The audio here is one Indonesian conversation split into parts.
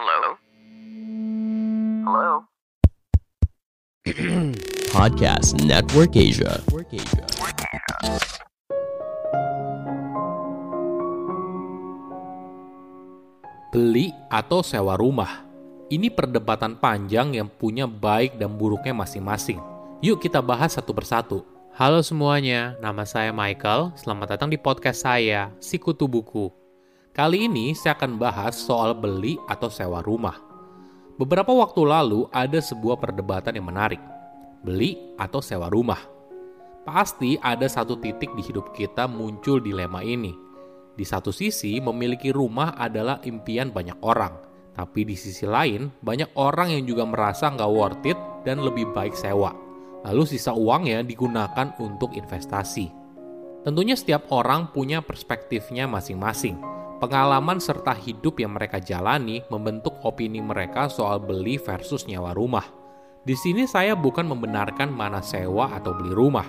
Hello? Hello? Podcast Network Asia. Beli atau sewa rumah? Ini perdebatan panjang yang punya baik dan buruknya masing-masing. Yuk kita bahas satu persatu. Halo semuanya, nama saya Michael. Selamat datang di podcast saya, Sikutu Buku. Kali ini saya akan bahas soal beli atau sewa rumah. Beberapa waktu lalu ada sebuah perdebatan yang menarik. Beli atau sewa rumah? Pasti ada satu titik di hidup kita muncul dilema ini. Di satu sisi, memiliki rumah adalah impian banyak orang. Tapi di sisi lain, banyak orang yang juga merasa nggak worth it dan lebih baik sewa. Lalu sisa uangnya digunakan untuk investasi. Tentunya setiap orang punya perspektifnya masing-masing. Pengalaman serta hidup yang mereka jalani membentuk opini mereka soal beli versus nyewa rumah. Di sini saya bukan membenarkan mana sewa atau beli rumah,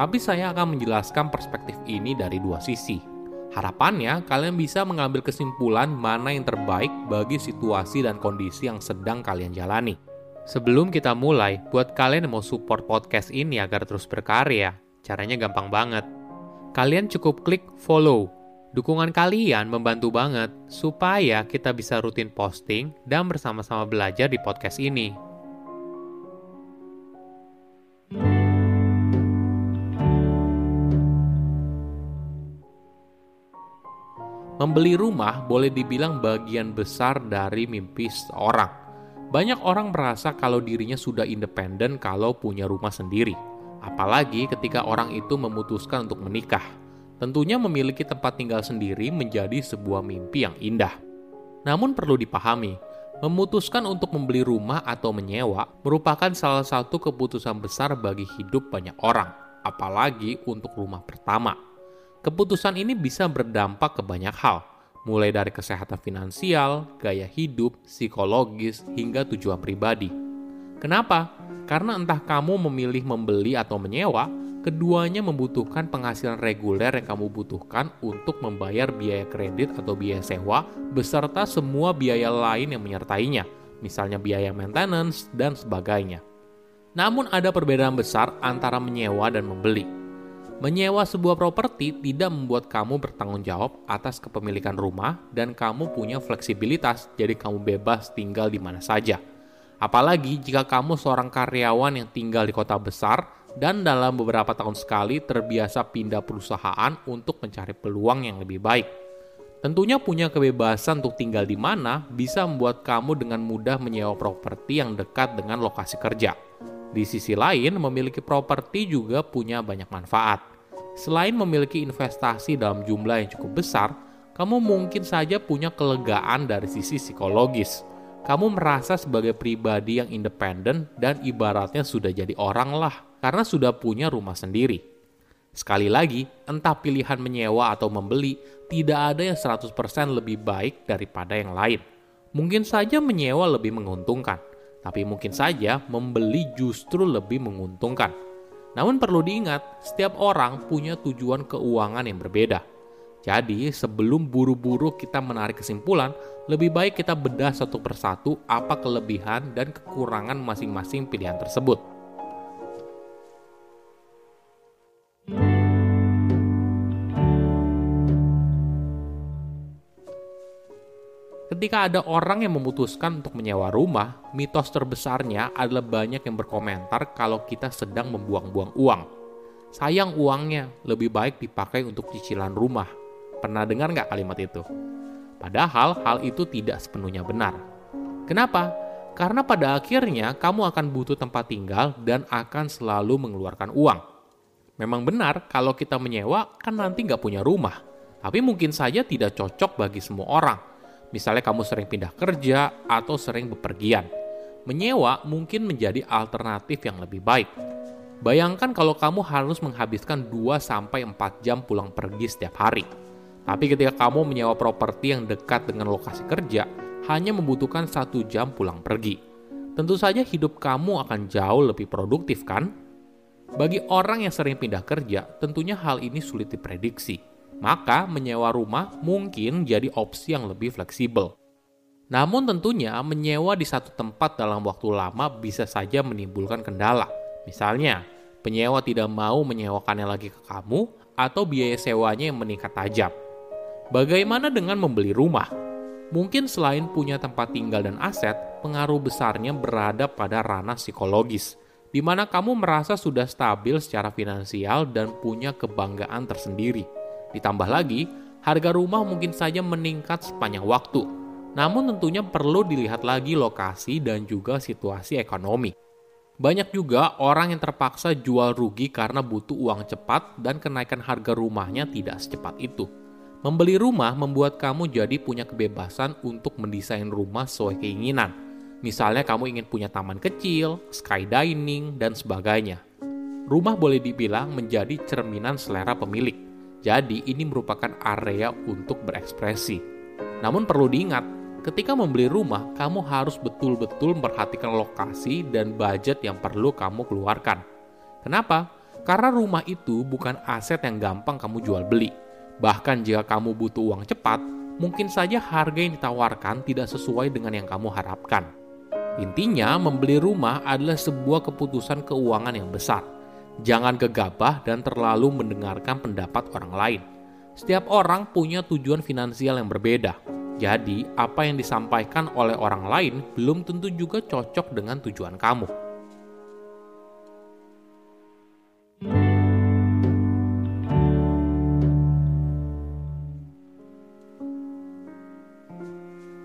tapi saya akan menjelaskan perspektif ini dari dua sisi. Harapannya, kalian bisa mengambil kesimpulan mana yang terbaik bagi situasi dan kondisi yang sedang kalian jalani. Sebelum kita mulai, buat kalian yang mau support podcast ini agar terus berkarya, caranya gampang banget. Kalian cukup klik follow. Dukungan kalian membantu banget supaya kita bisa rutin posting dan bersama-sama belajar di podcast ini. Membeli rumah boleh dibilang bagian besar dari mimpi seorang. Banyak orang merasa kalau dirinya sudah independen kalau punya rumah sendiri. Apalagi ketika orang itu memutuskan untuk menikah. Tentunya memiliki tempat tinggal sendiri menjadi sebuah mimpi yang indah. Namun perlu dipahami, memutuskan untuk membeli rumah atau menyewa merupakan salah satu keputusan besar bagi hidup banyak orang, apalagi untuk rumah pertama. Keputusan ini bisa berdampak ke banyak hal, mulai dari kesehatan finansial, gaya hidup, psikologis, hingga tujuan pribadi. Kenapa? Karena entah kamu memilih membeli atau menyewa, keduanya membutuhkan penghasilan reguler yang kamu butuhkan untuk membayar biaya kredit atau biaya sewa, beserta semua biaya lain yang menyertainya, misalnya biaya maintenance dan sebagainya. Namun ada perbedaan besar antara menyewa dan membeli. Menyewa sebuah properti tidak membuat kamu bertanggung jawab atas kepemilikan rumah dan kamu punya fleksibilitas, jadi kamu bebas tinggal di mana saja. Apalagi jika kamu seorang karyawan yang tinggal di kota besar dan dalam beberapa tahun sekali terbiasa pindah perusahaan untuk mencari peluang yang lebih baik. Tentunya punya kebebasan untuk tinggal di mana bisa membuat kamu dengan mudah menyewa properti yang dekat dengan lokasi kerja. Di sisi lain, memiliki properti juga punya banyak manfaat. Selain memiliki investasi dalam jumlah yang cukup besar, kamu mungkin saja punya kelegaan dari sisi psikologis. Kamu merasa sebagai pribadi yang independen dan ibaratnya sudah jadi orang lah karena sudah punya rumah sendiri. Sekali lagi, entah pilihan menyewa atau membeli, tidak ada yang 100% lebih baik daripada yang lain. Mungkin saja menyewa lebih menguntungkan, tapi mungkin saja membeli justru lebih menguntungkan. Namun perlu diingat, setiap orang punya tujuan keuangan yang berbeda. Jadi, sebelum buru-buru kita menarik kesimpulan, lebih baik kita bedah satu persatu apa kelebihan dan kekurangan masing-masing pilihan tersebut. Ketika ada orang yang memutuskan untuk menyewa rumah, mitos terbesarnya adalah banyak yang berkomentar kalau kita sedang membuang-buang uang. Sayang uangnya, lebih baik dipakai untuk cicilan rumah. Pernah dengar nggak kalimat itu? Padahal hal itu tidak sepenuhnya benar. Kenapa? Karena pada akhirnya kamu akan butuh tempat tinggal dan akan selalu mengeluarkan uang. Memang benar kalau kita menyewa kan nanti nggak punya rumah. Tapi mungkin saja tidak cocok bagi semua orang Misalnya kamu sering pindah kerja atau sering bepergian. Menyewa mungkin menjadi alternatif yang lebih baik. Bayangkan kalau kamu harus menghabiskan 2-4 jam pulang pergi setiap hari. Tapi ketika kamu menyewa properti yang dekat dengan lokasi kerja, hanya membutuhkan satu jam pulang pergi. Tentu saja hidup kamu akan jauh lebih produktif kan? Bagi orang yang sering pindah kerja, tentunya hal ini sulit diprediksi maka menyewa rumah mungkin jadi opsi yang lebih fleksibel. Namun tentunya menyewa di satu tempat dalam waktu lama bisa saja menimbulkan kendala. Misalnya, penyewa tidak mau menyewakannya lagi ke kamu atau biaya sewanya yang meningkat tajam. Bagaimana dengan membeli rumah? Mungkin selain punya tempat tinggal dan aset, pengaruh besarnya berada pada ranah psikologis, di mana kamu merasa sudah stabil secara finansial dan punya kebanggaan tersendiri. Ditambah lagi, harga rumah mungkin saja meningkat sepanjang waktu, namun tentunya perlu dilihat lagi lokasi dan juga situasi ekonomi. Banyak juga orang yang terpaksa jual rugi karena butuh uang cepat dan kenaikan harga rumahnya tidak secepat itu. Membeli rumah membuat kamu jadi punya kebebasan untuk mendesain rumah sesuai keinginan. Misalnya kamu ingin punya taman kecil, sky dining, dan sebagainya. Rumah boleh dibilang menjadi cerminan selera pemilik. Jadi ini merupakan area untuk berekspresi. Namun perlu diingat, Ketika membeli rumah, kamu harus betul-betul memperhatikan lokasi dan budget yang perlu kamu keluarkan. Kenapa? Karena rumah itu bukan aset yang gampang kamu jual beli. Bahkan jika kamu butuh uang cepat, mungkin saja harga yang ditawarkan tidak sesuai dengan yang kamu harapkan. Intinya, membeli rumah adalah sebuah keputusan keuangan yang besar. Jangan gegabah dan terlalu mendengarkan pendapat orang lain. Setiap orang punya tujuan finansial yang berbeda jadi, apa yang disampaikan oleh orang lain belum tentu juga cocok dengan tujuan kamu.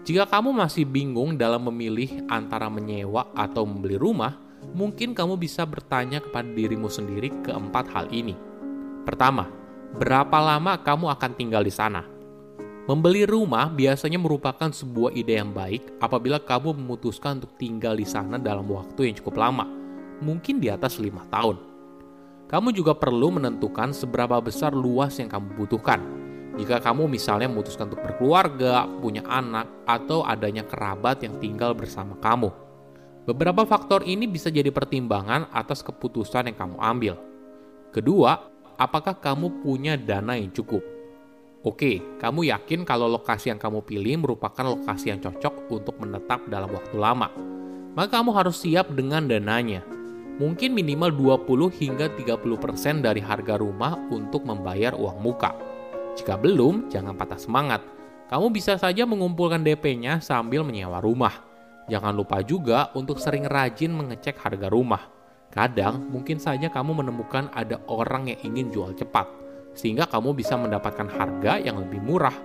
Jika kamu masih bingung dalam memilih antara menyewa atau membeli rumah, mungkin kamu bisa bertanya kepada dirimu sendiri keempat hal ini. Pertama, berapa lama kamu akan tinggal di sana? Membeli rumah biasanya merupakan sebuah ide yang baik apabila kamu memutuskan untuk tinggal di sana dalam waktu yang cukup lama, mungkin di atas lima tahun. Kamu juga perlu menentukan seberapa besar luas yang kamu butuhkan. Jika kamu misalnya memutuskan untuk berkeluarga, punya anak, atau adanya kerabat yang tinggal bersama kamu. Beberapa faktor ini bisa jadi pertimbangan atas keputusan yang kamu ambil. Kedua, apakah kamu punya dana yang cukup? Oke, kamu yakin kalau lokasi yang kamu pilih merupakan lokasi yang cocok untuk menetap dalam waktu lama. Maka kamu harus siap dengan dananya. Mungkin minimal 20 hingga 30% dari harga rumah untuk membayar uang muka. Jika belum, jangan patah semangat. Kamu bisa saja mengumpulkan DP-nya sambil menyewa rumah. Jangan lupa juga untuk sering rajin mengecek harga rumah. Kadang mungkin saja kamu menemukan ada orang yang ingin jual cepat sehingga kamu bisa mendapatkan harga yang lebih murah.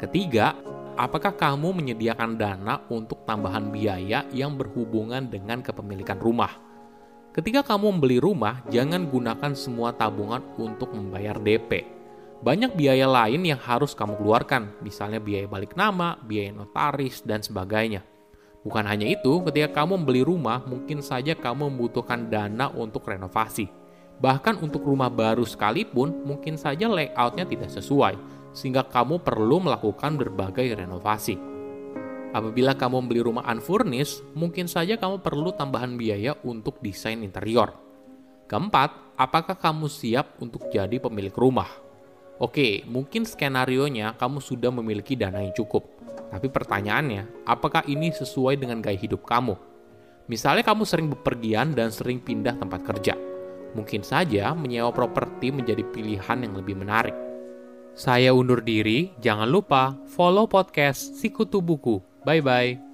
Ketiga, apakah kamu menyediakan dana untuk tambahan biaya yang berhubungan dengan kepemilikan rumah? Ketika kamu membeli rumah, jangan gunakan semua tabungan untuk membayar DP. Banyak biaya lain yang harus kamu keluarkan, misalnya biaya balik nama, biaya notaris, dan sebagainya. Bukan hanya itu, ketika kamu membeli rumah, mungkin saja kamu membutuhkan dana untuk renovasi Bahkan untuk rumah baru sekalipun, mungkin saja layoutnya tidak sesuai, sehingga kamu perlu melakukan berbagai renovasi. Apabila kamu membeli rumah unfurnished, mungkin saja kamu perlu tambahan biaya untuk desain interior. Keempat, apakah kamu siap untuk jadi pemilik rumah? Oke, mungkin skenario-nya kamu sudah memiliki dana yang cukup. Tapi pertanyaannya, apakah ini sesuai dengan gaya hidup kamu? Misalnya kamu sering bepergian dan sering pindah tempat kerja mungkin saja menyewa properti menjadi pilihan yang lebih menarik. Saya undur diri, jangan lupa follow podcast Sikutu Buku. Bye-bye.